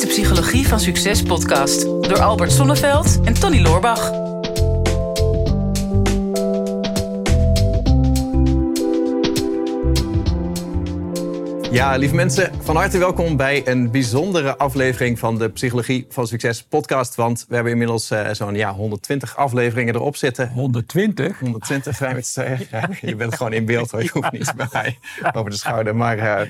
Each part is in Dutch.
is de Psychologie van Succes podcast door Albert Sonneveld en Tony Loorbach. Ja, lieve mensen, van harte welkom bij een bijzondere aflevering van de Psychologie van Succes podcast. Want we hebben inmiddels uh, zo'n ja, 120 afleveringen erop zitten. 120? 120, vrij met z'n ja, Je bent gewoon in beeld hoor, je hoeft niet bij mij over de schouder. Maar uh,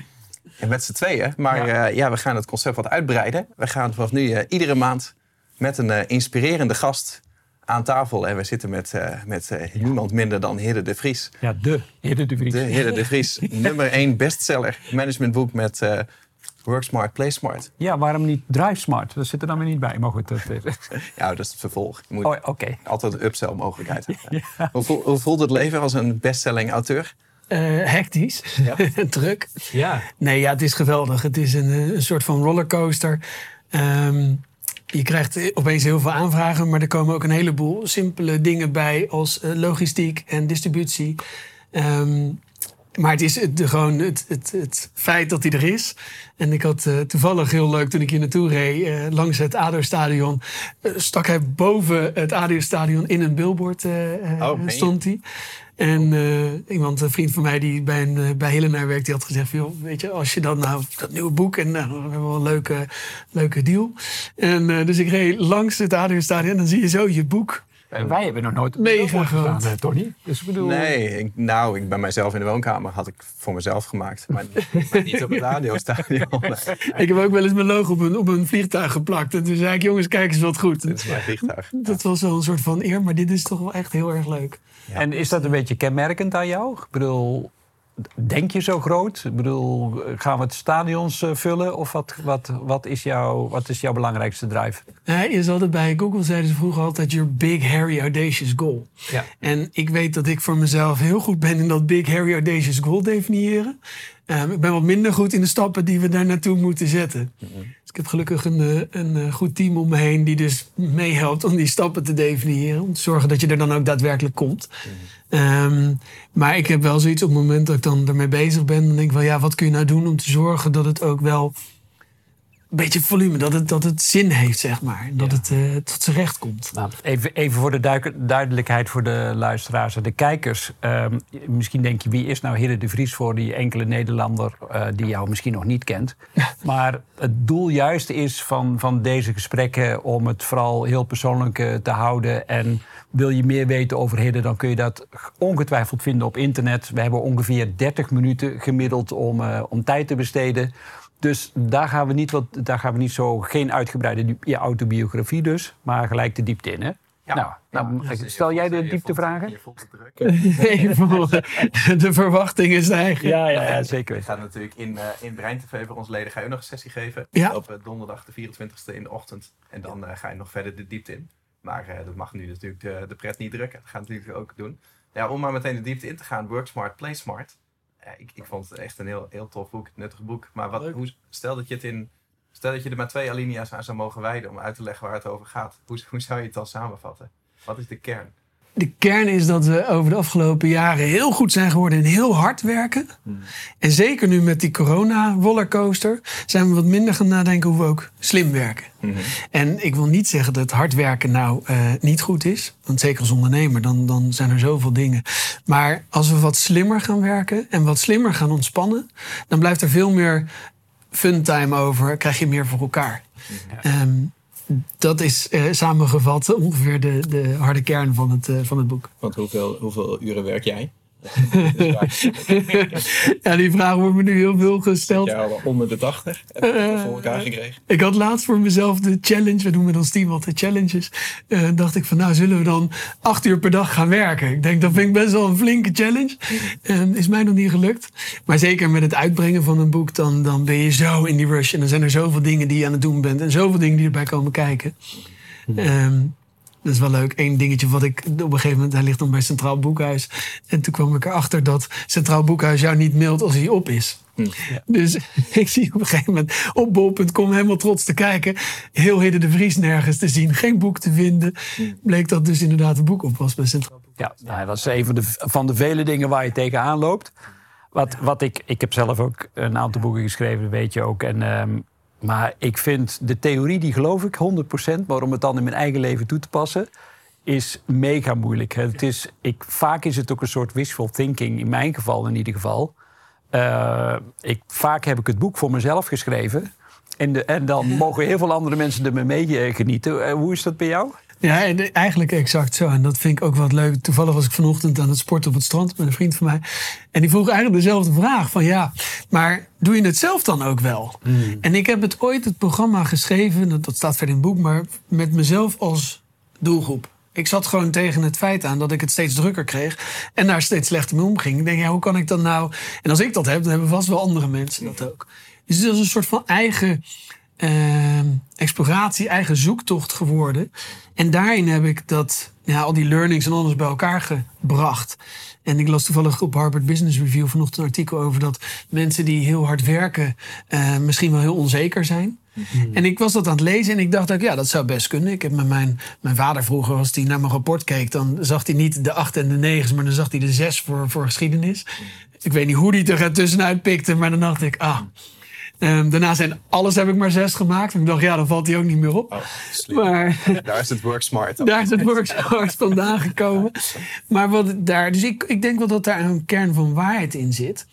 met z'n tweeën. Maar ja. Uh, ja. we gaan het concept wat uitbreiden. We gaan vanaf nu iedere maand met een inspirerende gast aan tafel. En we zitten met, met niemand minder dan Hidde de Vries. Ja, de Hidde de Vries. De Hidde de Vries. nummer één bestseller managementboek met Work Smart, Play Smart. Ja, waarom niet Drive Smart? Dat zit er dan weer niet bij. Maar goed, dat is... ja, dat is het vervolg. Je moet oh, okay. altijd een upsell mogelijkheid hebben. ja. hoe, voelt het leven als een bestselling auteur? Hectisch, ja. druk. Ja. Nee, ja, het is geweldig. Het is een, een soort van rollercoaster. Um, je krijgt opeens heel veel aanvragen, maar er komen ook een heleboel simpele dingen bij als uh, logistiek en distributie. Um, maar het is de, gewoon het, het, het, feit dat hij er is. En ik had uh, toevallig heel leuk toen ik hier naartoe reed, uh, langs het ADO-stadion, stak hij boven het ADO-stadion in een billboard oh, stond hij. En uh, iemand, een vriend van mij die bij, een, uh, bij Helena werkt, die had gezegd: joh, weet je, als je dan nou dat nieuwe boek en nou, we hebben wel een leuke, leuke deal. En uh, dus ik reed langs het Adriaanstadion en dan zie je zo je boek. En wij hebben nog nooit mega gedaan, Tony. Dus ik bedoel... Nee, ik, nou, ik bij mijzelf in de woonkamer had ik voor mezelf gemaakt. Maar, maar niet op het radiostadion. ik heb ook wel eens mijn logo op een, op een vliegtuig geplakt. En toen zei ik, jongens, kijk eens wat goed. Dit is mijn vliegtuig. Dat was wel een soort van eer, maar dit is toch wel echt heel erg leuk. Ja. En is dat een beetje kenmerkend aan jou? Ik bedoel, denk je zo groot? Ik bedoel, gaan we het stadions vullen? Of wat, wat, wat, is, jouw, wat is jouw belangrijkste drive? Je zal het bij Google zeiden ze vroeger altijd your big, hairy, audacious goal. Ja. En ik weet dat ik voor mezelf heel goed ben in dat big, hairy, audacious goal definiëren. Um, ik ben wat minder goed in de stappen die we daar naartoe moeten zetten. Mm -hmm. Dus ik heb gelukkig een, een goed team om me heen die dus meehelpt om die stappen te definiëren. Om te zorgen dat je er dan ook daadwerkelijk komt. Mm -hmm. Um, maar ik heb wel zoiets op het moment dat ik dan ermee bezig ben. Dan denk ik wel, ja, wat kun je nou doen om te zorgen dat het ook wel beetje volume, dat het, dat het zin heeft, zeg maar. Dat ja. het uh, tot zijn recht komt. Nou, even, even voor de duik, duidelijkheid voor de luisteraars en de kijkers. Um, misschien denk je, wie is nou Hidde de Vries voor die enkele Nederlander uh, die jou misschien nog niet kent. maar het doel juist is van, van deze gesprekken om het vooral heel persoonlijk uh, te houden. En wil je meer weten over Hidde, dan kun je dat ongetwijfeld vinden op internet. We hebben ongeveer 30 minuten gemiddeld om, om tijd te besteden. Dus daar gaan we niet, wat, daar gaan we niet zo, geen uitgebreide ja, autobiografie dus, maar gelijk de diepte in. Hè? Ja. Nou, nou ja, stel jij de dieptevragen? Je vond het druk. nee, de verwachting is eigenlijk. Ja, ja, ja, zeker. We gaan natuurlijk in, uh, in Brein TV voor ons leden ga je ook nog een sessie geven. Ja. Op uh, donderdag de 24e in de ochtend. En dan uh, ga je nog verder de diepte in. Maar dat mag nu natuurlijk de, de pret niet drukken. Dat gaan we natuurlijk ook doen. Ja, om maar meteen de diepte in te gaan. Work Smart, Play Smart. Ja, ik, ik vond het echt een heel, heel tof boek, nuttig boek. Maar wat, hoe, stel, dat je het in, stel dat je er maar twee alinea's aan zou mogen wijden om uit te leggen waar het over gaat. Hoe, hoe zou je het dan samenvatten? Wat is de kern? De kern is dat we over de afgelopen jaren heel goed zijn geworden in heel hard werken. Hmm. En zeker nu met die corona-rollercoaster zijn we wat minder gaan nadenken hoe we ook slim werken. Hmm. En ik wil niet zeggen dat hard werken nou uh, niet goed is. Want zeker als ondernemer, dan, dan zijn er zoveel dingen. Maar als we wat slimmer gaan werken en wat slimmer gaan ontspannen, dan blijft er veel meer funtime over, krijg je meer voor elkaar. Ja. Um, dat is uh, samengevat ongeveer de, de harde kern van het, uh, van het boek. Want hoeveel, hoeveel uren werk jij? Ja, die vraag wordt me nu heel veel gesteld. Ja, onder de 80 heb ik uh, voor elkaar gekregen. Ik had laatst voor mezelf de challenge, we doen met ons team altijd challenges. Uh, dacht ik van nou, zullen we dan acht uur per dag gaan werken? Ik denk dat vind ik best wel een flinke challenge. Uh, is mij nog niet gelukt. Maar zeker met het uitbrengen van een boek, dan, dan ben je zo in die rush. En dan zijn er zoveel dingen die je aan het doen bent. En zoveel dingen die erbij komen kijken. Um, dat is wel leuk. Eén dingetje wat ik op een gegeven moment, hij ligt dan bij Centraal Boekhuis. En toen kwam ik erachter dat Centraal Boekhuis jou niet mailt als hij op is. Hm. Ja. Dus ik zie op een gegeven moment op bol.com helemaal trots te kijken. Heel Hidde de Vries nergens te zien. Geen boek te vinden. Hm. Bleek dat dus inderdaad een boek op was bij Centraal Boekhuis. Ja, nou, dat is een van de, van de vele dingen waar je tegenaan loopt. Wat, wat ik, ik heb zelf ook een aantal boeken geschreven, weet je ook. En um, Maar ik vind de theorie, die geloof ik 100%. Maar om het dan in mijn eigen leven toe te passen, is mega moeilijk. Het is, ik, vaak is het ook een soort wishful thinking, in mijn geval in ieder geval. Uh, ik, vaak heb ik het boek voor mezelf geschreven. En, de, en dan mogen heel veel andere mensen er mee genieten. Uh, hoe is dat bij jou? Ja, eigenlijk exact zo. En dat vind ik ook wat leuk. Toevallig was ik vanochtend aan het sporten op het strand met een vriend van mij. En die vroeg eigenlijk dezelfde vraag: van ja, maar doe je het zelf dan ook wel? Mm. En ik heb het ooit het programma geschreven, dat staat verder in het boek, maar met mezelf als doelgroep. Ik zat gewoon tegen het feit aan dat ik het steeds drukker kreeg en daar steeds slechter mee omging. Ik denk, ja, hoe kan ik dan nou? En als ik dat heb, dan hebben vast wel andere mensen dat ook. Dus het is een soort van eigen uh, exploratie, eigen zoektocht geworden. En daarin heb ik dat, ja, al die learnings en alles bij elkaar gebracht. En ik las toevallig op Harvard Business Review vanochtend een artikel over dat mensen die heel hard werken uh, misschien wel heel onzeker zijn. Mhm. En ik was dat aan het lezen en ik dacht ook, ja, dat zou best kunnen. Ik heb met mijn, mijn vader vroeger, als hij naar mijn rapport keek, dan zag hij niet de acht en de negen, maar dan zag hij de zes voor, voor geschiedenis. Ik weet niet hoe hij er tussenuit pikte, maar dan dacht ik, ah, Um, daarna zijn alles heb ik maar zes gemaakt. En ik dacht, ja, dan valt hij ook niet meer op. Oh, maar, daar is het work smart. Daar is het work smart vandaan gekomen. Maar wat daar, dus ik, ik denk wel dat daar een kern van waarheid in zit.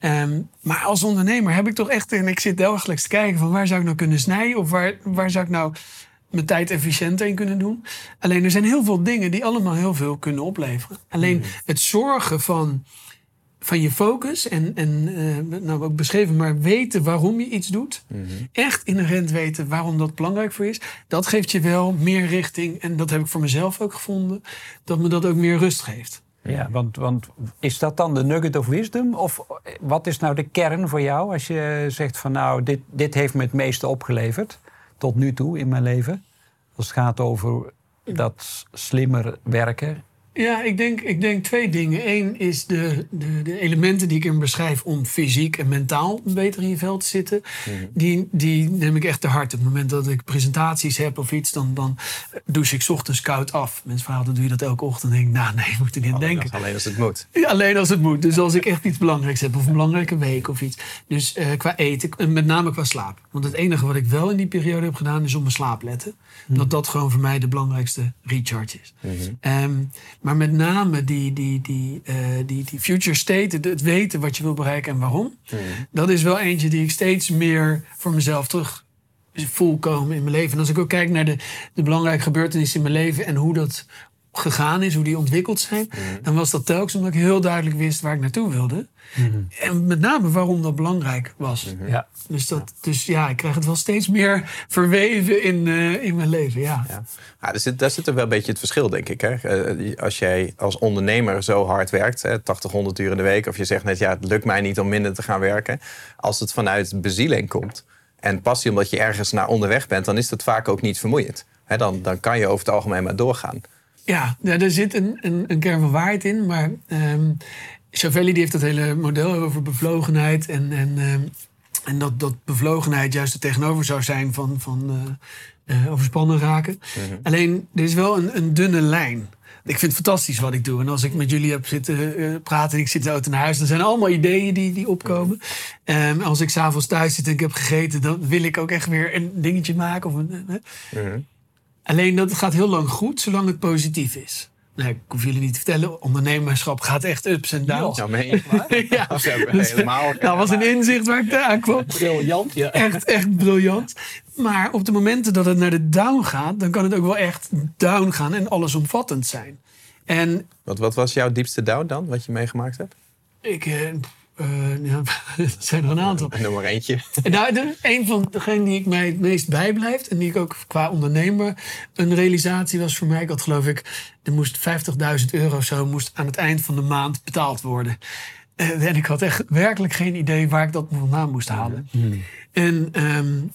Um, maar als ondernemer heb ik toch echt, en ik zit dagelijks te kijken van waar zou ik nou kunnen snijden? Of waar, waar zou ik nou mijn tijd efficiënter in kunnen doen? Alleen er zijn heel veel dingen die allemaal heel veel kunnen opleveren. Alleen hmm. het zorgen van van je focus en, en uh, nou ook beschreven, maar weten waarom je iets doet. Mm -hmm. Echt inherent weten waarom dat belangrijk voor is. Dat geeft je wel meer richting. En dat heb ik voor mezelf ook gevonden. Dat me dat ook meer rust geeft. Ja, want, want is dat dan de nugget of wisdom? Of wat is nou de kern voor jou als je zegt van nou, dit, dit heeft me het meeste opgeleverd tot nu toe in mijn leven? Als het gaat over dat slimmer werken ja, ik denk, ik denk twee dingen. Eén is de, de, de elementen die ik in beschrijf om fysiek en mentaal beter in je veld te zitten. Mhm. Die, die neem ik echt te hard. Op het moment dat ik presentaties heb of iets, dan, dan douche ik ochtends koud af. Mensen vragen, dan doe je dat elke ochtend? denk ik, nou nee, moet er niet aan denken. Alleen als het moet. Ja, alleen als het moet. Dus als ik echt iets belangrijks heb of een belangrijke week of iets. Dus uh, qua eten, met name qua slaap. Want het enige wat ik wel in die periode heb gedaan is op mijn slaap letten. Mhm. Dat dat gewoon voor mij de belangrijkste recharge is. Mm maar met name die, die, die, uh, die, die future state, het weten wat je wil bereiken en waarom. Hmm. Dat is wel eentje die ik steeds meer voor mezelf terug voel komen in mijn leven. En als ik ook kijk naar de, de belangrijke gebeurtenissen in mijn leven en hoe dat gegaan is, hoe die ontwikkeld zijn, hmm. dan was dat telkens omdat ik heel duidelijk wist waar ik naartoe wilde. Mhm. En met name waarom dat belangrijk was. Mhm. Ja. Dus, dat, dus ja, ik krijg het wel steeds meer verweven in, uh, in mijn leven. Ja. Ja. ja daar, zit, daar zit er wel een beetje het verschil, denk ik. Hè? Uh, als jij als ondernemer zo hard werkt, hè, 80, 100 uur in de week, of je zegt net, ja, het lukt mij niet om minder te gaan werken. Als het vanuit bezieling komt en passie omdat je ergens naar onderweg bent, dan is dat vaak ook niet vermoeiend. Hè, dan, dan kan je over het algemeen maar doorgaan. Ja, er zit een, een, een kern van waarheid in. Maar um, Chavelli die heeft dat hele model over bevlogenheid. En, en, uh, en dat, dat bevlogenheid juist het tegenover zou zijn van, van uh, uh, overspannen raken. Mhm. Alleen, er is wel een, een dunne lijn. Ik vind het fantastisch wat ik doe. En als ik met jullie heb zitten uh, praten en ik zit zo naar huis, dan zijn er allemaal ideeën die, die opkomen. Um, als ik s'avonds thuis zit en ik heb gegeten, dan wil ik ook echt weer een dingetje maken. Of een, mm Alleen dat gaat heel lang goed, zolang het positief is. Nee, ik hoef jullie niet te vertellen. Ondernemerschap gaat echt ups en downs. Ja, meen je ja. Dat dus, helemaal. Dat was een inzicht waar ik aan kwam. Briljant, ja. Echt, echt briljant. Maar op de momenten dat het naar de down gaat, dan kan het ook wel echt down gaan en allesomvattend zijn. En, wat, wat was jouw diepste down dan, wat je meegemaakt hebt? Ik, eh, uh, ja, er zijn er een aantal. Noem maar eentje. Nou, de, een van degenen die ik mij het meest bijblijft... en die ik ook qua ondernemer een realisatie was voor mij... ik had geloof ik, er moest 50.000 euro zo... moest aan het eind van de maand betaald worden. Uh, en ik had echt werkelijk geen idee waar ik dat vandaan moest halen. Hmm. En um,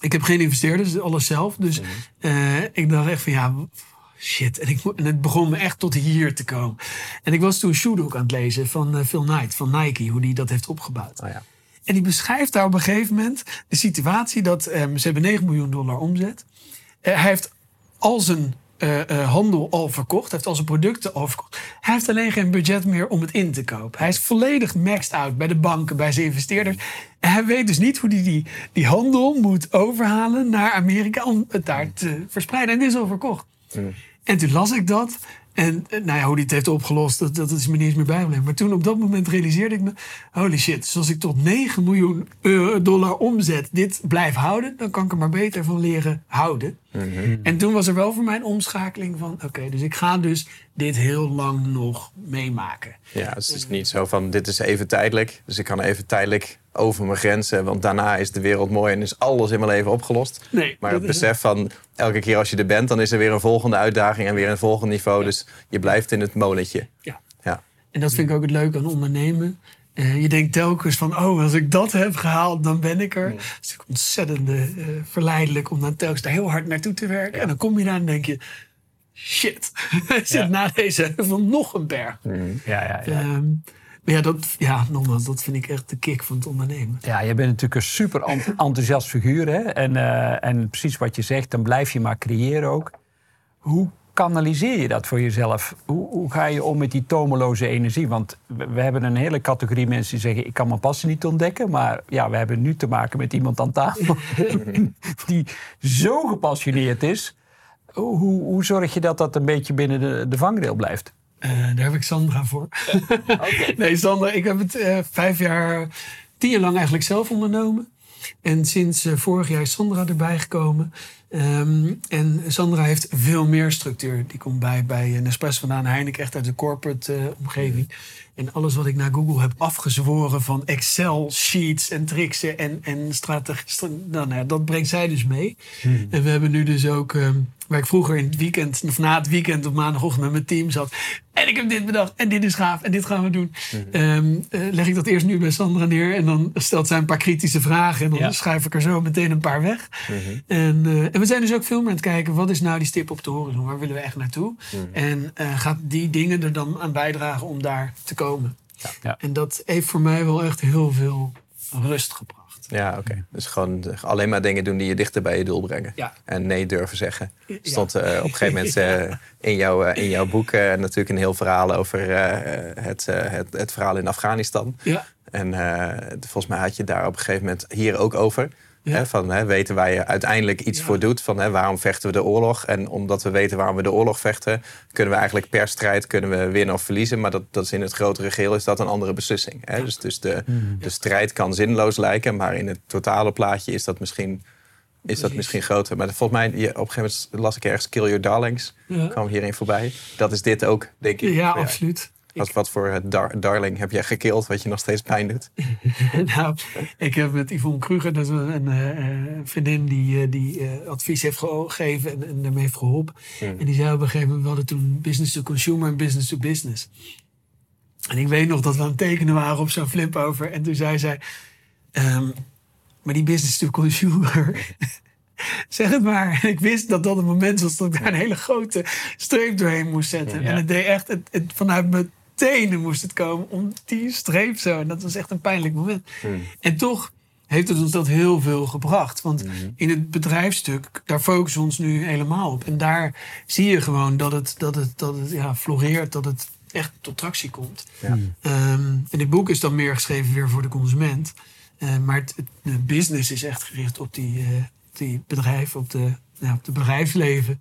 ik heb geen investeerders, alles zelf. Dus uh, ik dacht echt van ja shit. En, ik, en het begon me echt tot hier te komen. En ik was toen Shoedook aan het lezen van uh, Phil Knight, van Nike, hoe die dat heeft opgebouwd. Oh ja. En die beschrijft daar op een gegeven moment de situatie dat um, ze hebben 9 miljoen dollar omzet. Uh, hij heeft al zijn eh, eh, handel al verkocht. Hij heeft al zijn producten al verkocht. Hij heeft alleen geen budget meer om het in te kopen. Hij is volledig maxed out bij de banken, bij zijn investeerders. En hij weet dus niet hoe hij die, die handel moet overhalen naar Amerika om het daar te verspreiden. En dit is al verkocht. En toen las ik dat. En eh, nou ja, hoe hij het heeft opgelost, dat, dat is me niet eens meer bijgebleven. Maar toen op dat moment realiseerde ik me... holy shit, dus als ik tot 9 miljoen dollar omzet dit blijf houden... dan kan ik er maar beter van leren houden. En toen was er wel voor mij een omschakeling van... oké, dus ik ga dus dit heel lang nog meemaken. Ja, dus het is niet zo van dit is even tijdelijk. Dus ik kan even tijdelijk over mijn grenzen. Want daarna is de wereld mooi en is alles in mijn leven opgelost. Nee, Maar het besef van elke keer als je er bent, dan is er weer een volgende uitdaging en weer een volgend niveau. Dus je blijft in het molentje. Ja. Ja. En dat vind ik ook het leuke aan ondernemen. Eh, je denkt telkens van, oh, als ik dat heb gehaald, dan ben ik er. Het is natuurlijk ontzettend eh, verleidelijk om dan telkens daar heel hard naartoe te werken. En dan kom je daar en denk je, shit, zit na deze heuvel nog een berg. Ja, ja, ja. Ehm, ja, dat, ja, nogmaals, dat vind ik echt de kick van het ondernemen. Ja, je bent natuurlijk een super ent- enthousiast figuur. Hè? En, eh, en precies wat je zegt, dan blijf je maar creëren ook. Hoe kanaliseer je dat voor jezelf? Hoe, hoe ga je om met die tomeloze energie? Want we, we hebben een hele categorie mensen die zeggen... ik kan mijn passie niet ontdekken. Maar ja, we hebben nu te maken met iemand aan tafel... die zo gepassioneerd is. Hoe, hoe zorg je dat dat een beetje binnen de, de vangrail blijft? Eh, daar heb ik Sandra voor. nee, Sandra, ik heb het eh, vijf jaar, tien jaar lang eigenlijk zelf ondernomen. En sinds eh, vorig jaar is Sandra erbij gekomen. Ehm, en Sandra heeft veel meer structuur. Die komt bij, bij Nespresso vandaan, Heineken, echt uit de corporate eh, omgeving. En alles wat ik naar Google heb afgezworen van Excel sheets en tricks en, en strategie, nou, nou dat brengt zij dus mee. En we hebben nu dus ook, ehm, waar ik vroeger in het weekend, of na het weekend op maandagochtend met mijn team zat. En ik heb dit bedacht en dit is gaaf en dit gaan we doen. Ehm, eh, leg ik dat eerst nu bij Sandra neer en dan stelt zij een paar kritische vragen. En dan Ja. schuif ik er zo meteen een paar weg. En, eh, en we zijn dus ook veel meer aan het kijken, wat is nou die stip op de horizon? Waar willen we echt naartoe? En eh, gaat die dingen er dan aan bijdragen om daar te komen? Ja. En dat heeft voor mij wel echt heel veel rust gebracht. Ja, oké. Dus gewoon alleen maar dingen doen die je dichter bij je doel brengen. Ja. En nee durven zeggen. Ja. Stond eh, op een gegeven moment eh, in, jouw, eh, in jouw boek eh, natuurlijk een heel verhaal over eh, het, eh, het, het verhaal in Afghanistan. Ja, En eh, volgens mij had je daar op een gegeven moment hier ook over. Ja. Hè, van hè, weten waar je uiteindelijk iets Ja. voor doet. Van hè, waarom vechten we de oorlog? En omdat we weten waarom we de oorlog vechten, kunnen we eigenlijk per strijd kunnen we winnen of verliezen. Maar dat, dat is in het grotere geheel is dat een andere beslissing. Hè? Dus, dus de, de strijd kan zinloos lijken, maar in het totale plaatje is dat misschien, is dat misschien groter. Maar volgens mij, op een gegeven moment las ik ergens Kill Your Darlings. Ja. kwam hierin voorbij. Dat is dit ook, denk ik. ja absoluut. Wat, wat voor het dar- darling heb jij gekild, wat je nog steeds pijn doet? nou, ik heb met Yvonne Kruger, dat is een, een eh, vriendin die, eh, die eh, advies heeft gegeven en, en daarmee heeft geholpen. En die zei op een gegeven moment, we hadden toen business to consumer en business to business. En ik weet nog dat we aan het tekenen waren op zo'n flip over. En toen zei zij, ehm, maar die business to consumer, zeg het maar. En ik wist dat dat het moment was dat ik daar een hele grote streep doorheen moest zetten. Ja. En het deed echt, het, het, vanuit mijn tenen moest het komen om die streep zo. En dat was echt een pijnlijk moment. En toch heeft het ons dat heel veel gebracht. Want in het bedrijfsstuk, daar focussen we ons nu helemaal op. En daar zie je gewoon dat het, dat het, dat het ja, floreert, dat het echt tot tractie komt. Ja. Ehm, en dit boek is dan meer geschreven weer voor de consument. Eh, maar het, het de business is echt gericht op die, eh, op die bedrijven, op de, ja, op het bedrijfsleven.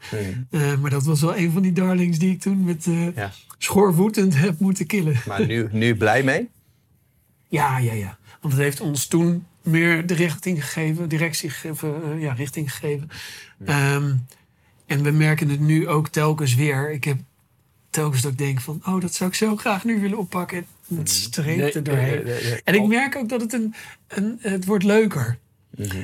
Eh, maar dat was wel een van die darlings die ik toen met eh Ja. schoorvoetend heb moeten killen. Maar nu, nu blij mee? Ja, ja, ja. Want het heeft ons toen meer de richting gegeven, directie gegeven, eh, ja, richting gegeven. Ehm, en we merken het nu ook telkens weer. Ik heb telkens dat ik denk van, oh, dat zou ik zo graag nu willen oppakken. En het streept er doorheen. En ik merk ook dat het een, een het wordt leuker.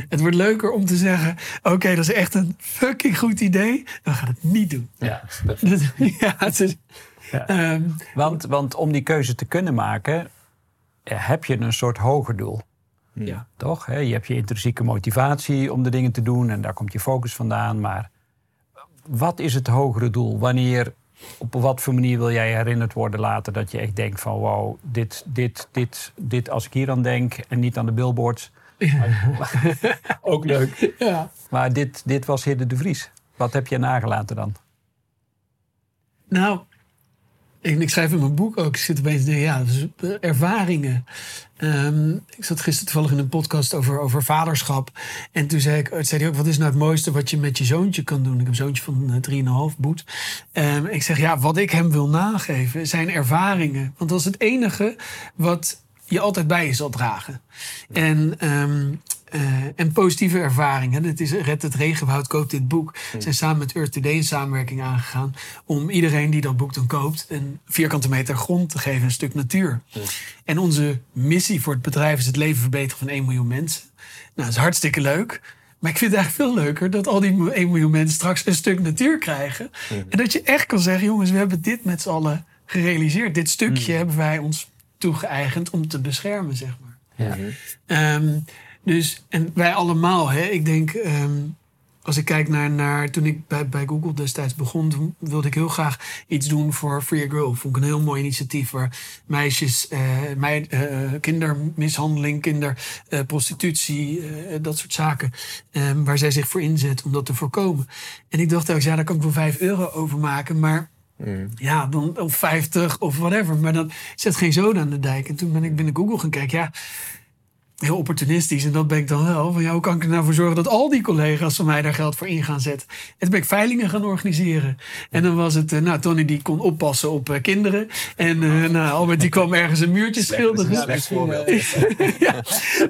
Het wordt leuker om te zeggen, oké, dat is echt een fucking goed idee. Dan gaan we het niet doen. Ja. ja, het is, Ja. ehm, Want, want om die keuze te kunnen maken, heb je een soort hoger doel. ja. Toch? Hè? Je hebt je intrinsieke motivatie om de dingen te doen en daar komt je focus vandaan. Maar wat is het hogere doel? Wanneer, op wat voor manier wil jij herinnerd worden later dat je echt denkt van wow, dit, dit, dit, dit als ik hier aan denk en niet aan de billboards. Ook leuk. ja. Maar dit, dit was Hidde de Vries. Wat heb je nagelaten dan? Nou, en ik schrijf in mijn boek ook, ik zit opeens te denken, ja, dus eh, ervaringen. Ehm, ik zat gisteren toevallig in een podcast over, over vaderschap. En toen zei, ik, zei hij ook, wat is nou het mooiste wat je met je zoontje kan doen? Ik heb een zoontje van uh, 3,5, Boet. Um, ik zeg, ja, wat ik hem wil nageven zijn ervaringen. Want dat is het enige wat je altijd bij je zal dragen. En um, uh, en positieve ervaringen. Dit is Red het Regenwoud koopt dit boek. Ze zijn samen met Earth Today een samenwerking aangegaan. Om iedereen die dat boek dan koopt een vierkante meter grond te geven. Een stuk natuur. En onze missie voor het bedrijf is het leven verbeteren van 1 miljoen mensen. Nou, dat is hartstikke leuk. Maar ik vind het eigenlijk veel leuker dat al die 1 miljoen mensen straks een stuk natuur krijgen. En dat je echt kan zeggen, jongens, we hebben dit met z'n allen gerealiseerd. Dit stukje hebben wij ons toegeëigend om te beschermen, zeg maar. Ja. Um, dus, en wij allemaal, hè, ik denk, um, als ik kijk naar, naar toen ik bij, bij Google destijds begon, wilde ik heel graag iets doen voor Free a Girl. Vond ik een heel mooi initiatief waar meisjes, meid, uh, kindermishandeling, kinderprostitutie, uh, dat soort zaken, um, waar zij zich voor inzet om dat te voorkomen. En ik dacht ook, ja, daar kan ik wel 5 euro over maken, maar Mm. Ja, dan, of 50 of whatever. Maar dan zet geen zoden aan de dijk. En toen ben ik binnen Google gaan kijken. Ja, heel opportunistisch. En dat ben ik dan wel. Van, ja, hoe kan ik er nou voor zorgen dat al die collega's van mij daar geld voor in gaan zetten? En toen ben ik veilingen gaan organiseren. En dan was het, uh, nou, Tony die kon oppassen op uh, kinderen. En uh, nou, Albert die kwam ergens een muurtje schilderen. ja,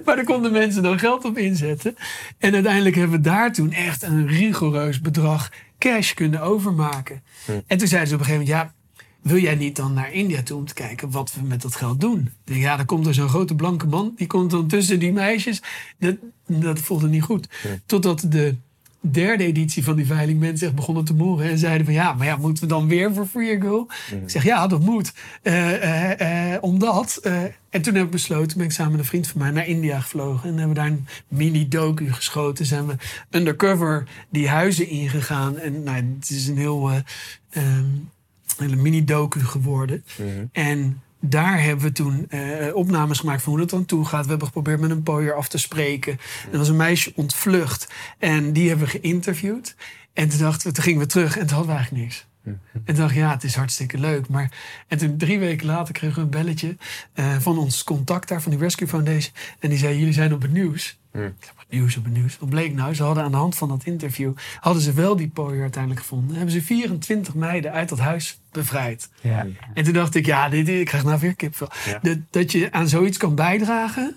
maar daar konden mensen dan geld op inzetten. En uiteindelijk hebben we daar toen echt een rigoureus bedrag cash kunnen overmaken. Hm. En toen zeiden ze op een gegeven moment, ja, wil jij niet dan naar India toe om te kijken wat we met dat geld doen? Denk, ja, dan komt er zo'n grote blanke man, die komt dan tussen die meisjes. Dat, dat voelde niet goed. Totdat de derde editie van die veiling mensen echt begonnen te moren en zeiden van ja, maar ja, moeten we dan weer voor Free Girl? Ik zeg ja, dat moet. Uh, uh, uh, omdat. en toen heb ik besloten, ben ik samen met een vriend van mij naar India gevlogen en hebben daar een mini docu geschoten. Zijn we undercover die huizen ingegaan en nou, het is een heel um, hele mini-docu geworden. Mhm. En daar hebben we toen uh, opnames gemaakt van hoe het dan toe gaat. We hebben geprobeerd met een pooier af te spreken. En er was een meisje ontvlucht. En die hebben we geïnterviewd. En toen, dachten we, toen gingen we terug en toen hadden we eigenlijk niks. Mhm. En toen dacht ik, ja, het is hartstikke leuk. Maar, en toen drie weken later kregen we een belletje uh, van ons contact daar, van die Rescue Foundation. En die zei, jullie zijn op het nieuws. Mm nieuws op het nieuws. Wat bleek nou? Ze hadden aan de hand van dat interview... hadden ze wel die pooier uiteindelijk gevonden. hebben ze 24 meiden uit dat huis bevrijd. Ja. En toen dacht ik, ja, dit, ik krijg nou weer kipvel. Ja. Dat, dat je aan zoiets kan bijdragen...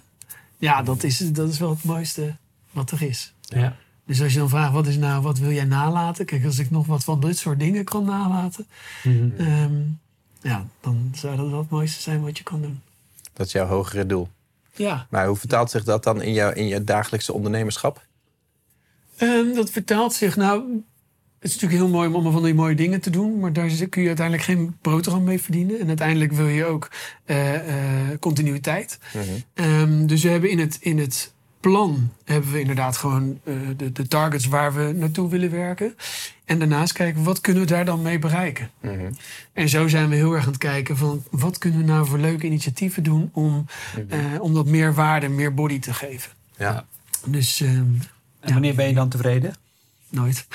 ja, dat is, dat is wel het mooiste wat er is. Ja. Dus als je dan vraagt, wat, is nou, wat wil jij nalaten? Kijk, als ik nog wat van dit soort dingen kan nalaten... Mm ja, dan zou dat wel het mooiste zijn wat je kan doen. Dat is jouw hogere doel? Ja. Maar hoe vertaalt zich dat dan in, jouw, in je dagelijkse ondernemerschap? Um, dat vertaalt zich, nou, het is natuurlijk heel mooi om allemaal van die mooie dingen te doen, maar daar kun je uiteindelijk geen boterham mee verdienen. En uiteindelijk wil je ook uh, uh, continuïteit. Mm um, dus we hebben in het, in het plan hebben we inderdaad gewoon uh, de, de targets waar we naartoe willen werken. En daarnaast kijken, wat kunnen we daar dan mee bereiken? Mm -hmm. En zo zijn we heel erg aan het kijken van... wat kunnen we nou voor leuke initiatieven doen... om, mm -hmm. uh, om dat meer waarde, meer body te geven. Ja. Dus, uh, en wanneer ben je dan tevreden? Nooit.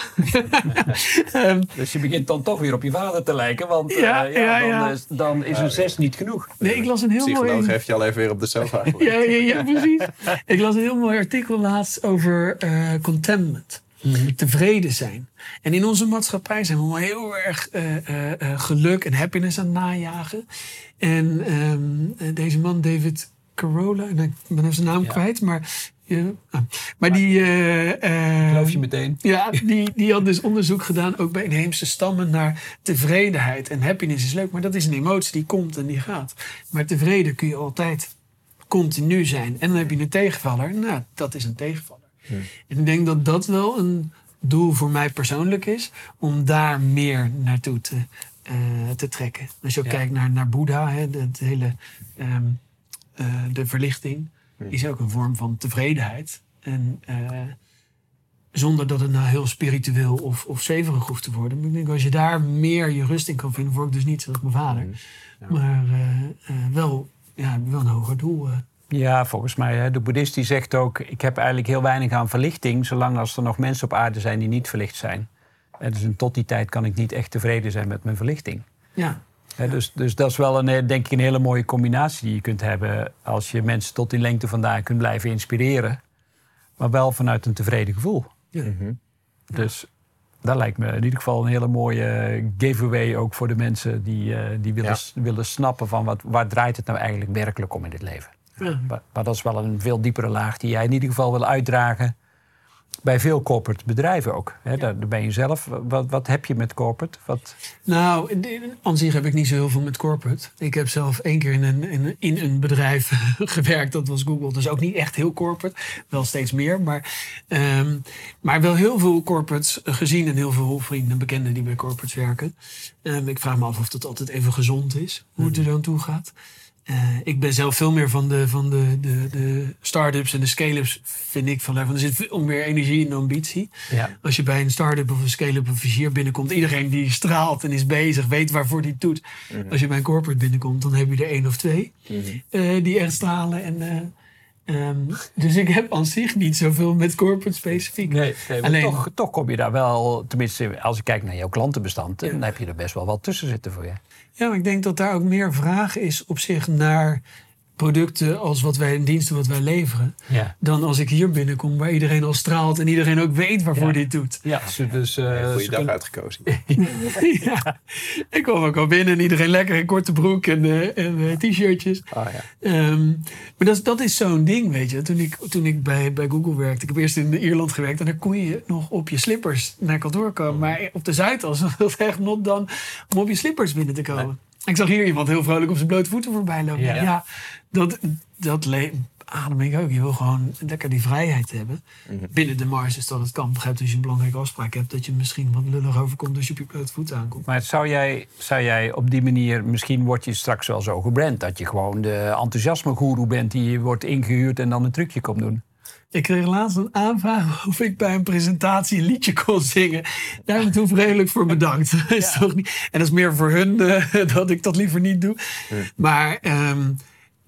um, dus je begint dan toch weer op je vader te lijken, want ja, uh, ja, ja, dan, is, dan, is een zes niet genoeg. Nee, ik las een heel Psycholoog mooi... heeft je al even weer op de sofa ja, ja, ja, precies. ik las een heel mooi artikel laatst over uh, contentment. Mm. Tevreden zijn. En in onze maatschappij zijn we heel erg uh, geluk en happiness aan het najagen. En um, deze man, David Carolla, ik ben even zijn naam ja. kwijt, maar ja. Ah. Maar die. Uh, uh, Geloof je meteen? Ja, die, die had dus onderzoek gedaan, ook bij inheemse stammen, naar tevredenheid. En happiness is leuk, maar dat is een emotie die komt en die gaat. Maar tevreden kun je altijd continu zijn. En dan heb je een tegenvaller. Nou, dat is een tegenvaller. Ja. En ik denk dat dat wel een doel voor mij persoonlijk is, om daar meer naartoe te, uh, te trekken. Als je ook ja. kijkt naar, naar Boeddha, hè, de, de hele. Um, de verlichting is ook een vorm van tevredenheid. En uh, zonder dat het nou heel spiritueel of, of zeverig hoeft te worden. Maar ik denk als je daar meer je rust in kan vinden, word ik dus niet zoals mijn vader. Ja. Maar uh, uh, wel, ja, wel een hoger doel. Ja, volgens mij. Hè. De boeddhist die zegt ook... ik heb eigenlijk heel weinig aan verlichting... zolang als er nog mensen op aarde zijn die niet verlicht zijn. En dus tot die tijd kan ik niet echt tevreden zijn met mijn verlichting. Ja. Dus, dus dat is wel een, eh, denk ik een hele mooie combinatie die je kunt hebben... als je mensen tot die lengte vandaag kunt blijven inspireren. Maar wel vanuit een tevreden gevoel. Mhm. Dus dat lijkt me in ieder geval een hele mooie giveaway ook voor de mensen die, eh, die willen, Ja. willen snappen van wat, waar draait het nou eigenlijk werkelijk om in dit leven. Ja. Maar, maar dat is wel een veel diepere laag die jij in ieder geval wil uitdragen bij veel corporate bedrijven ook. Hè, daar, daar ben je zelf. Wat, wat heb je met corporate? Wat, Nou, aan zich heb ik niet zo heel veel met corporate. Ik heb zelf één keer in een, in, een- in een bedrijf gewerkt, dat was Google. Dus ook niet echt heel corporate, wel steeds meer. Maar, ehm, maar wel heel veel corporates gezien en heel veel vrienden en bekenden die bij corporates werken. Ehm, ik vraag me af of dat altijd even gezond is, hoe het er dan toe gaat. Eh, ik ben zelf veel meer van de, van de, de, de start-ups en de scale-ups, vind ik. Van, er zit veel meer energie en ambitie. ja. Als je bij een start-up of een scale-up of vizier binnenkomt, iedereen die straalt en is bezig, weet waarvoor die doet. Als je bij een corporate binnenkomt, dan heb je er één of twee eh, die echt stralen. En, eh, ehm, dus ik heb aan zich niet zoveel met corporate specifiek. Nee, Alleen- toch, toch kom je daar wel, tenminste als ik kijk naar jouw klantenbestand, dan heb je er best wel wat tussen zitten voor je. Ja, maar ik denk dat daar ook meer vraag is op zich naar producten als wat wij, diensten wat wij leveren. Ja. Dan als ik hier binnenkom waar iedereen al straalt en iedereen ook weet waarvoor Ja. dit doet. Ja, ze dus, eh, Goeie ze dag kunnen- uitgekozen. ja, ik kwam ook al binnen en iedereen lekker in korte broek en, eh, en eh, t-shirtjes. Ah, ja. Ehm, maar dat, is- dat is zo'n ding, weet je. Toen ik, toen ik bij, bij Google werkte, ik heb eerst in Ierland gewerkt... en dan kon je nog op je slippers naar kantoor komen. Maar op de Zuidas was het echt not dan om op je slippers binnen te komen. Ik zag hier iemand heel vrolijk op zijn blote voeten voorbij lopen. Ja. Ja, dat, dat adem ik ook. Je wil gewoon lekker die vrijheid hebben. Binnen de marges dat het kan. Begrijp als je een belangrijke afspraak hebt... dat je misschien wat lullig overkomt als je op je blote voeten aankomt. Maar zou jij, zou jij op die manier, misschien word je straks wel zo gebrand... dat je gewoon de enthousiasme-goeroe bent die wordt ingehuurd en dan een trucje komt doen? Ik kreeg laatst een aanvraag of ik bij een presentatie een liedje kon zingen. Daar heb ik toen vredelijk voor bedankt. Is toch niet, en dat is meer voor hun eh, dat ik dat liever niet doe. Maar ehm,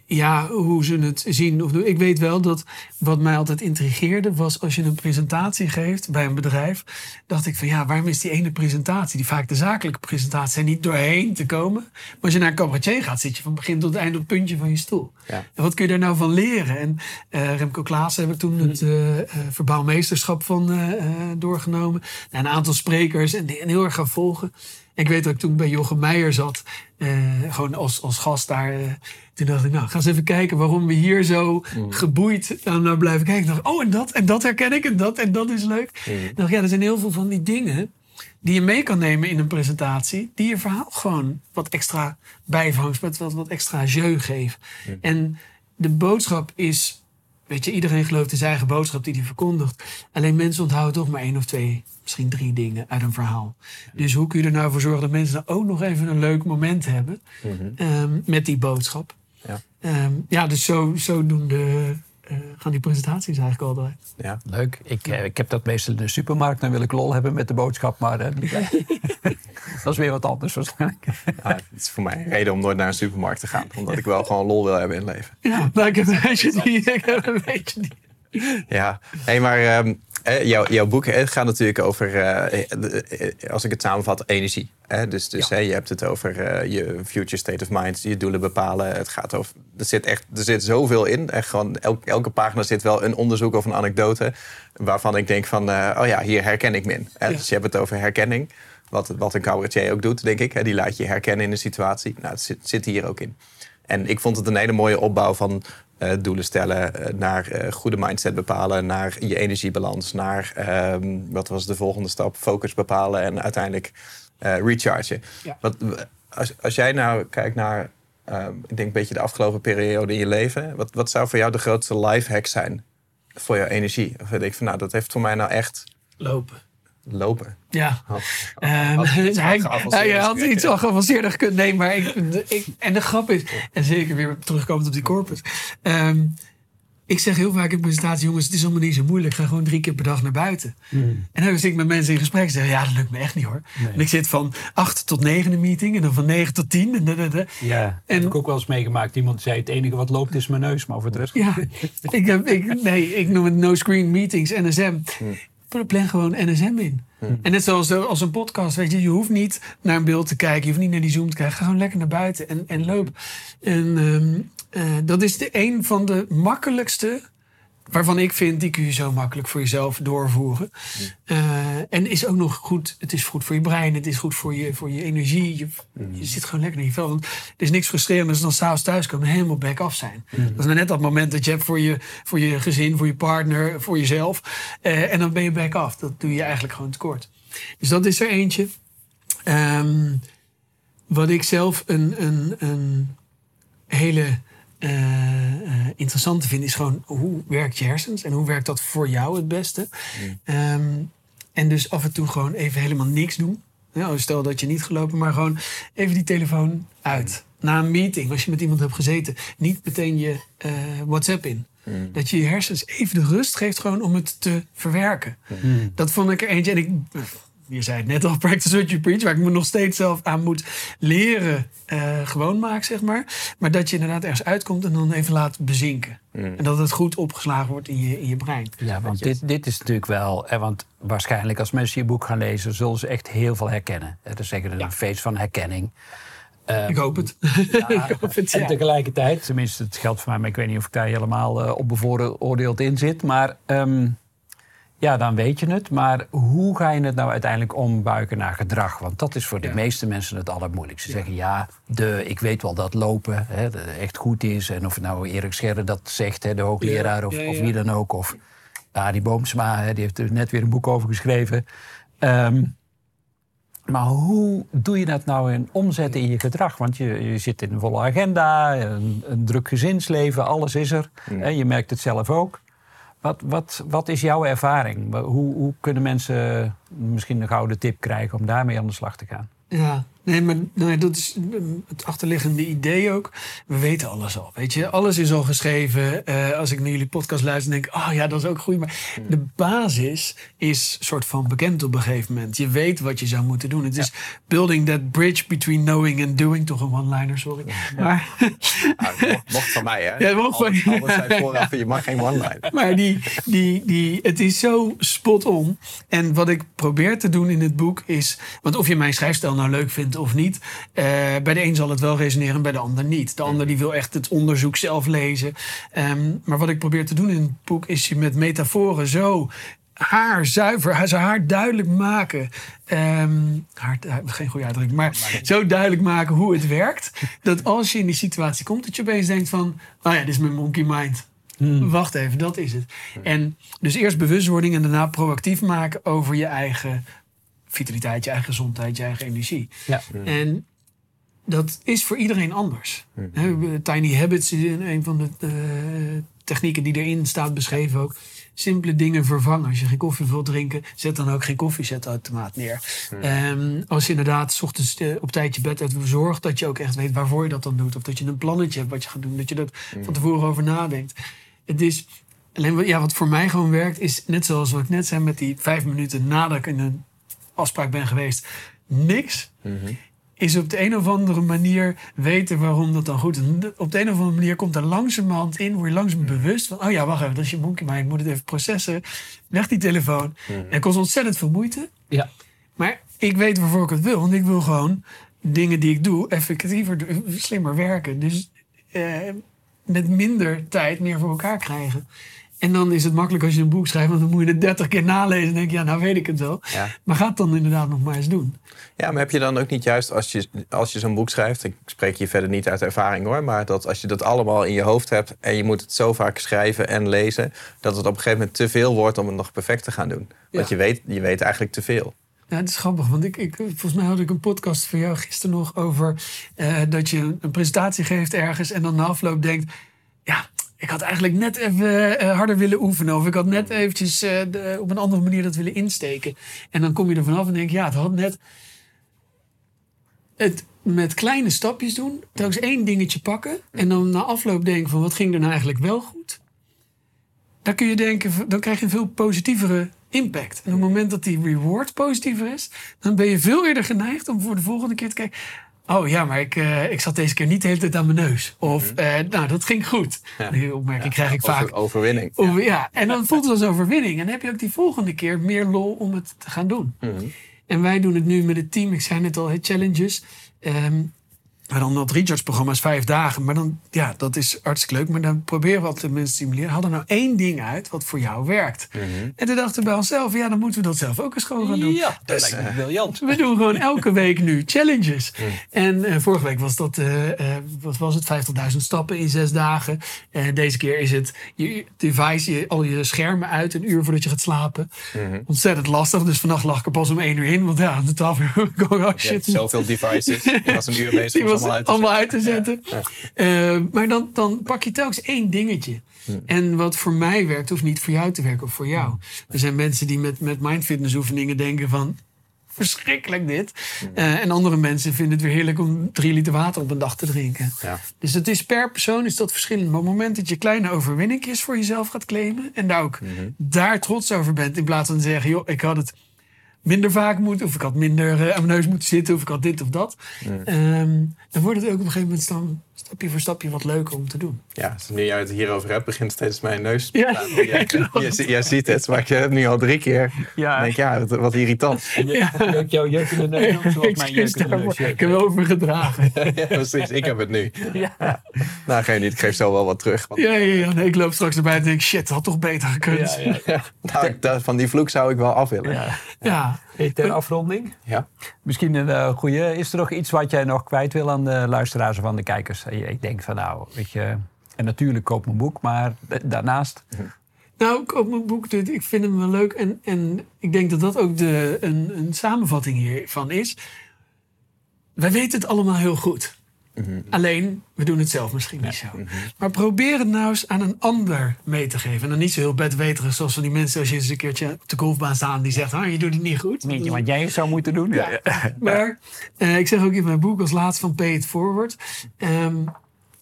ja, hoe ze het zien of doen. Ik weet wel dat wat mij altijd intrigeerde was als je een presentatie geeft bij een bedrijf. Dacht ik van ja, waarom is die ene presentatie, die vaak de zakelijke presentatie, er niet doorheen te komen. Maar als je naar een cabaretier gaat, zit je van begin tot eind op het puntje van je stoel. Ja. En wat kun je daar nou van leren? En eh, Remco Klaassen heb ik toen het eh eh, verbouwmeesterschap van doorgenomen. Nou, een aantal sprekers en, en heel erg gaan volgen. Ik weet dat ik toen bij Jochem Meijer zat, eh, gewoon als, als gast daar. eh, toen dacht ik, nou, ga eens even kijken waarom we hier zo geboeid aan naar blijven kijken. Ik dacht, oh, en dat, en dat herken ik, en dat, en dat is leuk. Ik dacht, ja, er zijn heel veel van die dingen die je mee kan nemen in een presentatie, die je verhaal gewoon wat extra bijvangst, met wat, wat extra jeu geven. En de boodschap is, weet je, iedereen gelooft in zijn eigen boodschap die hij verkondigt. Alleen mensen onthouden toch maar één of twee, misschien drie dingen uit een verhaal. Dus hoe kun je er nou voor zorgen dat mensen dan ook nog even een leuk moment hebben ehm, met die boodschap? Ja. Ehm, ja, dus zo, zodoende eh, gaan die presentaties eigenlijk altijd. Ja. Leuk. Ik, eh, ik heb dat meestal in de supermarkt. Dan wil ik lol hebben met de boodschap. Maar eh, dat is weer wat anders waarschijnlijk. Ja, het is voor mij een reden om nooit naar een supermarkt te gaan. Omdat ik wel gewoon lol wil hebben in het leven. Ja, nou, ik heb een beetje die. Ik heb een beetje die. Ja, hey, maar ehm, eh, jouw, jouw boek het gaat natuurlijk over, eh, eh, als ik het samenvat, energie. Hè? Dus, dus hè, je hebt het over eh, je future state of mind, je doelen bepalen. Het gaat over, er zit echt, er zit zoveel in. Echt gewoon, elk- elke pagina zit wel een onderzoek of een anekdote. Waarvan ik denk van, oh ja, hier herken ik me in. Hè? Ja. Dus je hebt het over herkenning. Wat, wat een cabaretier ook doet, denk ik. Hè? Die laat je herkennen in een situatie. Nou, het zit, zit hier ook in. En ik vond het een hele mooie opbouw van eh, doelen stellen, eh, naar eh, goede mindset bepalen, naar je energiebalans, naar ehm, wat was de volgende stap, focus bepalen en uiteindelijk rechargen. Ja. Wat, als, als jij nou kijkt naar, ehm, ik denk een beetje de afgelopen periode in je leven, wat, wat zou voor jou de grootste life hack zijn voor jouw energie? Of ik denk van, nou, dat heeft voor mij nou echt Lopen. Lopen. Ja. Oh. Ehm, Had iets hij, had iets al geavanceerder gekund. Nee, maar ik, ik, en de grap is, en zeker weer terugkomend op die corpus. Ehm, ik zeg heel vaak in presentatie, jongens, het is allemaal niet zo moeilijk. Ga gewoon drie keer per dag naar buiten. En dan zit ik met mensen in gesprek en zeg, ja, dat lukt me echt niet hoor. En ik zit van acht tot negen in de meeting en dan van negen tot tien. En, da, da, da. Ja, En- en, heb ik ook wel eens meegemaakt. Iemand zei, het enige wat loopt is mijn neus. Maar voor de rest... Ja, ik, heb, ik, nee, ik noem het no screen meetings, NSM. Plan gewoon NSM in. En net zoals de- als een podcast, weet je, je hoeft niet naar een beeld te kijken, je hoeft niet naar die zoom te kijken. Ga gewoon lekker naar buiten en, en loop. En ehm, eh, dat is de een van de makkelijkste, waarvan ik vind, die kun je zo makkelijk voor jezelf doorvoeren. Eh, en is ook nog goed, het is goed voor je brein, het is goed voor je, voor je energie. Je, je zit gewoon lekker in je vel. Want er is niks frustrerends dan s'avonds thuiskomen en helemaal back af zijn. Dat is nou net dat moment dat je hebt voor je, voor je gezin, voor je partner, voor jezelf. Eh, en dan ben je back af. Dat doe je eigenlijk gewoon tekort. Dus dat is er eentje. Ehm, wat ik zelf een, een, een hele eh, eh, interessante vind, is gewoon hoe werkt je hersens en hoe werkt dat voor jou het beste. Ehm, en dus af en toe gewoon even helemaal niks doen. Ja, stel dat je niet gelopen, maar gewoon even die telefoon uit. Na een meeting, als je met iemand hebt gezeten, niet meteen je eh, WhatsApp in. Dat je je hersens even de rust geeft gewoon om het te verwerken. Dat vond ik er eentje. En ik, je zei het net al, practice what you preach. Waar ik me nog steeds zelf aan moet leren eh, gewoon maken, zeg maar. Maar dat je inderdaad ergens uitkomt en dan even laat bezinken. En dat het goed opgeslagen wordt in je, in je brein. Ja, want dit, dit is natuurlijk wel... eh, Want waarschijnlijk als mensen je boek gaan lezen... zullen ze echt heel veel herkennen. Het is zeker een feest van herkenning. Ehm, Ik hoop het. ja, ik hoop het, En tegelijkertijd, tenminste het geldt voor mij... maar ik weet niet of ik daar helemaal eh, op bevooroordeeld in zit. Maar ehm, ja, dan weet je het. Maar hoe ga je het nou uiteindelijk ombuiken naar gedrag? Want dat is voor de Ja. meeste mensen het allermoeilijkste. Ze zeggen ja, de, ik weet wel dat lopen hè, echt goed is. En of het nou Erik Scherder dat zegt, hè, de hoogleraar... Of, wie dan ook. Of Arie Boomsma, hè, die heeft er net weer een boek over geschreven. Ehm, maar hoe doe je dat nou in omzetten in je gedrag? Want je, je zit in een volle agenda, een, een druk gezinsleven, alles is er. Hè, je merkt het zelf ook. Wat, wat, wat is jouw ervaring? Hoe, hoe kunnen mensen misschien een gouden tip krijgen om daarmee aan de slag te gaan? Ja, nee, maar nee, dat is mm, het achterliggende idee ook. We weten alles al, weet je. Alles is al geschreven. Eh, als ik naar jullie podcast luister, denk ik... oh ja, dat is ook goed. Maar de basis is soort van bekend op een gegeven moment. Je weet wat je zou moeten doen. Het is building that bridge between knowing and doing. Toch een one-liner, sorry. Maar, Nou, mocht, van mij, hè? Ja, mocht van je. Alles zijn vooraf, je mag geen one-line. maar die, die, die, het is zo spot on. En wat ik probeer te doen in het boek is... Want of je mijn schrijfstijl nou leuk vindt of niet... eh, bij de een zal het wel resoneren, bij de ander niet. De ander die wil echt het onderzoek zelf lezen. Ehm, maar wat ik probeer te doen in het boek... is je met metaforen zo haar zuiver, haar- ze haar duidelijk maken. Ehm, haar, geen goede uitdrukking, maar zo duidelijk maken hoe het werkt. Dat als je in die situatie komt, dat je opeens denkt van... oh ja, dit is mijn monkey mind. Wacht even, dat is het. En dus eerst bewustwording en daarna proactief maken over je eigen vitaliteit, je eigen gezondheid, je eigen energie. Ja. En dat is voor iedereen anders. Tiny Habits is een van de eh, technieken die erin staat beschreven ook. Simpele dingen vervangen. Als je geen koffie wilt drinken, zet dan ook geen koffiezetautomaat neer. Ehm, als je inderdaad 's ochtends eh, op tijd je bed uit zorg dat je ook echt weet waarvoor je dat dan doet. Of dat je een plannetje hebt wat je gaat doen. Dat je dat van tevoren over nadenkt. Het is alleen wat, ja, wat voor mij gewoon werkt, is net zoals wat ik net zei met die vijf minuten nadat ik in een afspraak ben geweest. Niks is op de een of andere manier weten waarom dat dan goed is. Op de een of andere manier komt er langzamerhand in, word je langzaam bewust van, oh ja, wacht even, dat is je monkey mind, ik moet het even processen. Leg die telefoon. En het kost ontzettend veel moeite. Ja. Maar ik weet waarvoor ik het wil, want ik wil gewoon dingen die ik doe effectiever, slimmer werken. Dus eh, met minder tijd meer voor elkaar krijgen. En dan is het makkelijk als je een boek schrijft, want dan moet je het 30 keer nalezen en denk je, ja, nou weet ik het wel. Ja. Maar ga het dan inderdaad nog maar eens doen. Ja, maar heb je dan ook niet juist als je, als je zo'n boek schrijft... ik spreek je verder niet uit ervaring hoor... maar dat als je dat allemaal in je hoofd hebt... en je moet het zo vaak schrijven en lezen... dat het op een gegeven moment te veel wordt om het nog perfect te gaan doen. Want Ja. je, weet, je weet eigenlijk te veel. Ja, het is grappig, want ik, ik, volgens mij had ik een podcast van jou gisteren nog over eh, dat je een presentatie geeft ergens en dan na afloop denkt, ik had eigenlijk net even eh, harder willen oefenen of ik had net eventjes eh, de- op een andere manier dat willen insteken. En dan kom je er vanaf en denk, ja, het had net het met kleine stapjes doen, telkens één dingetje pakken en dan na afloop denken van wat ging er nou eigenlijk wel goed. Dan kun je denken, dan krijg je een veel positievere impact. En op het moment dat die reward positiever is, dan ben je veel eerder geneigd om voor de volgende keer te kijken. Oh ja, maar ik, eh, ik zat deze keer niet de hele tijd aan mijn neus. Of, eh, nou, dat ging goed. Die opmerking krijg ik vaak. Over- overwinning. Over- ja, en dan voelt het als overwinning. En dan heb je ook die volgende keer meer lol om het te gaan doen. En wij doen het nu met het team. Ik zei net al, hey, challenges. Ehm maar dan dat recharge-programma's vijf dagen. Maar dan, ja, dat is hartstikke leuk. Maar dan proberen we wat de mensen te stimuleren. Haal er nou één ding uit wat voor jou werkt. En toen dachten we bij onszelf, ja, dan moeten we dat zelf ook eens gewoon gaan doen. Ja, dat lijkt me briljant. We doen gewoon elke week nu challenges. En eh, vorige week was dat, eh, eh, wat was het, 50.000 stappen in zes dagen. En deze keer is het je device, je, al je schermen uit een uur voordat je gaat slapen. Ontzettend lastig. Dus vannacht lag ik er pas om één uur in. Want ja, de twaalf uur, oh shit. zoveel devices. Je was een uur bezig Allemaal uit te allemaal uit te zetten. Eh, maar dan, dan pak je telkens één dingetje. En wat voor mij werkt, hoeft niet voor jou te werken of voor jou. Er zijn mensen die met, met mindfitness oefeningen denken van... Verschrikkelijk dit. Eh, en andere mensen vinden het weer heerlijk om drie liter water op een dag te drinken. Ja. Dus het is per persoon is dat verschillend. Maar op het moment dat je kleine overwinningjes voor jezelf gaat claimen... en daar ook daar trots over bent... in plaats van te zeggen, joh, ik had het minder vaak moeten... of ik had minder eh, aan mijn neus moeten zitten... of ik had dit of dat. Ehm, dan wordt het ook op een gegeven moment dan stapje voor stapje wat leuker om te doen. Ja, nu jij het hierover hebt, begint steeds mijn neus. te Ja. Jij, jij, zie- jij ziet het, maar ik heb het nu al drie keer. Ja. Ik denk, ja, wat, wat irritant. Je, jouw jeuk in de neus ook zoals mijn jeuk in de neus. Ik heb overgedragen. ja, precies, ik heb het nu. Ja. Nou, geen niet, ik geef zo wel wat terug. Want, Ja, ja, ja. Nee, ik loop straks erbij en denk, shit, dat had toch beter gekund. Ja, Ja, ja. nou, ik- dat- van die vloek zou ik wel af willen. Ja. Hey, ter afronding, Ja. misschien een eh, goede. Is er nog iets wat jij nog kwijt wil aan de luisteraars of aan de kijkers? Eh, Ik denk van nou, weet je, en natuurlijk koop mijn boek, maar da- daarnaast. Nou, ik op mijn boek, dit- ik vind hem wel leuk. En, en ik denk dat dat ook de, een, een samenvatting hiervan is. Wij weten het allemaal heel goed. Alleen, we doen het zelf misschien niet zo. Maar probeer het nou eens aan een ander mee te geven. En dan niet zo heel bedweterig zoals van die mensen... als je eens een keertje op de golfbaan staan... die zegt, ah, je doet het niet goed. Je wat jij zou moeten doen? Ja. Maar eh, ik zeg ook in mijn boek als laatste van Pay It Forward. ehm,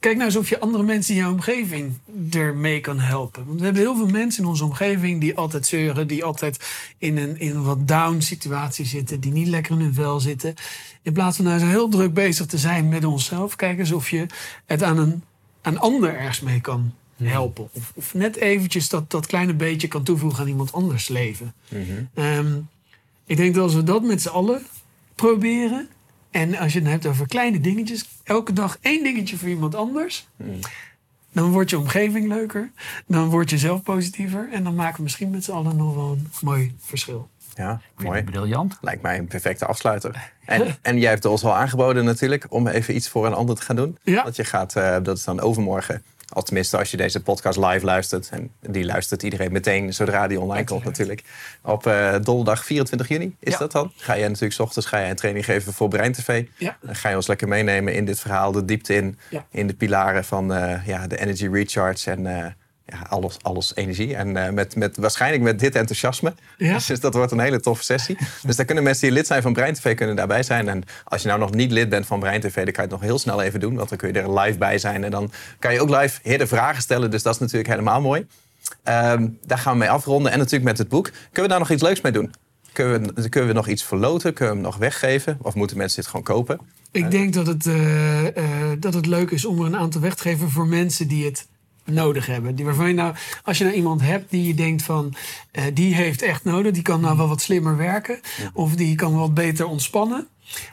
kijk nou eens of je andere mensen in jouw omgeving ermee kan helpen. Want we hebben heel veel mensen in onze omgeving die altijd zeuren. Die altijd in een, in een wat down situatie zitten. Die niet lekker in hun vel zitten. In plaats van nou zo heel druk bezig te zijn met onszelf. Kijk eens of je het aan een aan ander ergens mee kan helpen. Of, of net eventjes dat, dat kleine beetje kan toevoegen aan iemand anders leven. Ehm, ik denk dat als we dat met z'n allen proberen. En als je het hebt over kleine dingetjes. Elke dag één dingetje voor iemand anders. Dan wordt je omgeving leuker. Dan word je zelf positiever. En dan maken we misschien met z'n allen nog wel een mooi verschil. Ja, mooi. Briljant. Lijkt mij een perfecte afsluiter. En, en jij hebt ons al aangeboden natuurlijk om even iets voor een ander te gaan doen. Ja. Dat je gaat, eh, dat is dan overmorgen. Al tenminste, als je deze podcast live luistert. En die luistert iedereen meteen zodra die online komt natuurlijk. Op eh, donderdag 24 juni is Ja. dat dan. Ga je natuurlijk 's ochtends ga je een training geven voor Brein TV. Ja. Dan ga je ons lekker meenemen in dit verhaal. De diepte in. Ja. In de pilaren van eh, ja, de energy recharge en... eh, ja, alles, alles energie. En eh, met, met, waarschijnlijk met dit enthousiasme. Ja. Dus dat wordt een hele toffe sessie. dus daar kunnen mensen die lid zijn van Brein TV kunnen daarbij zijn. En als je nou nog niet lid bent van Brein TV, dan kan je het nog heel snel even doen. Want dan kun je er live bij zijn. En dan kan je ook live hele vragen stellen. Dus dat is natuurlijk helemaal mooi. Ehm, daar gaan we mee afronden. En natuurlijk met het boek. Kunnen we daar nog iets leuks mee doen? Kunnen we, kunnen we nog iets verloten? Kunnen we hem nog weggeven? Of moeten mensen dit gewoon kopen? Ik denk dat het, eh, eh, dat het leuk is om er een aantal weg te geven voor mensen die het nodig hebben. Die waarvan je nou, als je nou iemand hebt die je denkt van, eh, die heeft echt nodig, die kan nou wel wat slimmer werken, of die kan wat beter ontspannen.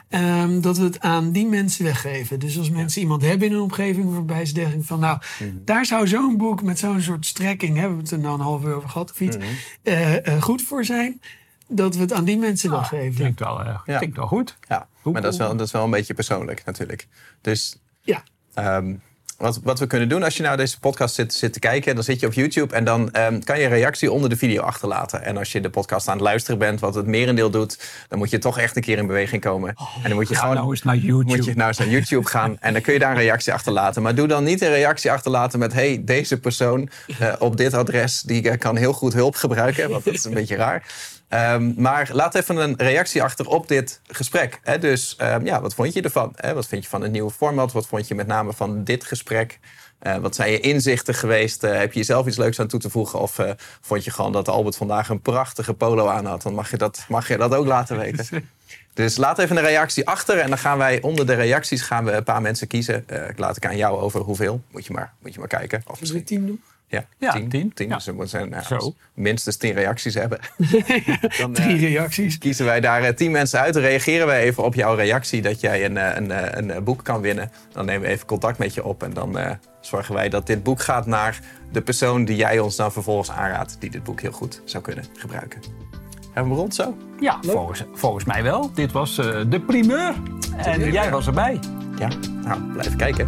ehm, dat we het aan die mensen weggeven. Dus als mensen iemand hebben in hun omgeving waarbij ze denken van, nou, daar zou zo'n boek met zo'n soort strekking, hebben we het er nou een half uur over gehad of iets, eh, eh, goed voor zijn, dat we het aan die mensen weggeven. Klinkt wel, Ja. klinkt wel goed. Ja, maar dat is, wel, dat is wel een beetje persoonlijk natuurlijk. Dus Ja. Ehm, wat, wat we kunnen doen als je nou deze podcast zit, zit te kijken, dan zit je op YouTube en dan ehm, kan je reactie onder de video achterlaten. En als je de podcast aan het luisteren bent, wat het merendeel doet, dan moet je toch echt een keer in beweging komen. en dan moet je gewoon nou eens naar YouTube. moet je nou eens naar YouTube gaan en dan kun je daar een reactie achterlaten. Maar doe dan niet een reactie achterlaten met: hey, deze persoon eh, op dit adres die kan heel goed hulp gebruiken. Want dat is een beetje raar. Ehm, maar laat even een reactie achter op dit gesprek. Hè? Dus ehm, ja, wat vond je ervan? Hè? Wat vind je van het nieuwe format? Wat vond je met name van dit gesprek? Eh, wat zijn je inzichten geweest? Eh, heb je jezelf iets leuks aan toe te voegen? Of eh, vond je gewoon dat Albert vandaag een prachtige polo aan had? Dan mag je dat, mag je dat ook laten weten. Dus laat even een reactie achter. En dan gaan wij onder de reacties gaan we een paar mensen kiezen. Eh, ik laat ik aan jou over hoeveel. Moet je maar, moet je maar kijken. Of misschien tien doen? Ja, Ja, tien. tien. tien. Ja. Dus moet zijn, nou, als we minstens tien reacties hebben. dan, eh, Drie reacties. kiezen wij daar eh, tien mensen uit. Reageren wij even op jouw reactie dat jij een, eh, een, eh, een, eh, boek kan winnen. Dan nemen we even contact met je op. En dan eh, zorgen wij dat dit boek gaat naar de persoon die jij ons dan vervolgens aanraadt. Die dit boek heel goed zou kunnen gebruiken. Hebben we rond zo? Ja, volgens, volgens mij wel. Dit was eh, de primeur. En jij was erbij. Ja, nou, blijf kijken.